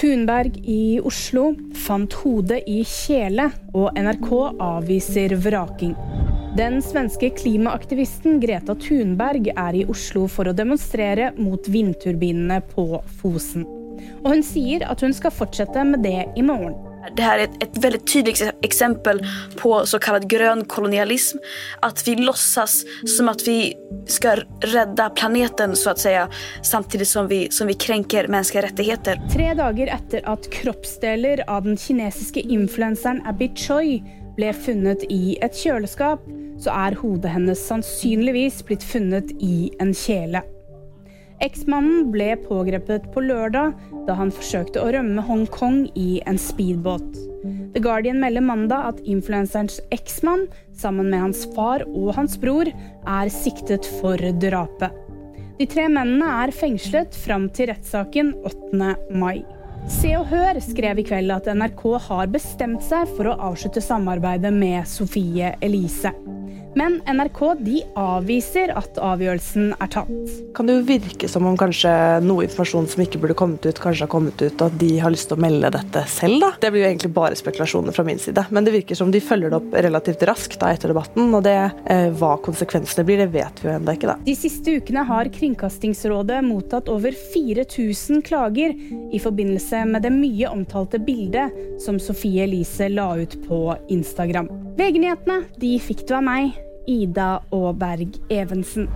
Thunberg i Oslo fant hodet i kjele, og NRK avviser vraking. Den svenske klimaaktivisten Greta Thunberg er i Oslo for å demonstrere mot vindturbinene på Fosen. Og hun sier at hun skal fortsette med det i morgen. Det her er et, et veldig tydelig eksempel på såkalt grønn kolonialism. At vi låtsas som at vi skal redde planeten, så å si, samtidig som vi, som vi krenker menneskerettigheter. Tre dager etter at kroppsdeler av den kinesiske influenseren Abby Choi ble funnet i et kjøleskap, så er hodet hennes sannsynligvis blitt funnet i en kjele. Eksmannen ble pågrepet på lørdag da han forsøkte å rømme Hongkong i en speedbåt. The Guardian melder mandag at influenserens eksmann, sammen med hans far og hans bror, er siktet for drapet. De tre mennene er fengslet fram til rettssaken 8. mai. Se og Hør skrev i kveld at NRK har bestemt seg for å avslutte samarbeidet med Sofie Elise. Men NRK de avviser at avgjørelsen er tatt. Kan det jo virke som om kanskje noe informasjon som ikke burde kommet ut, kanskje har kommet ut, og at de har lyst til å melde dette selv, da. Det blir jo egentlig bare spekulasjoner fra min side. Men det virker som de følger det opp relativt raskt da etter debatten, og det, eh, hva konsekvensene blir, det vet vi jo ennå ikke, da. De siste ukene har Kringkastingsrådet mottatt over 4000 klager i forbindelse med det mye omtalte bildet som Sofie Elise la ut på Instagram. VG-nyhetene fikk du av meg, Ida Aaberg Evensen.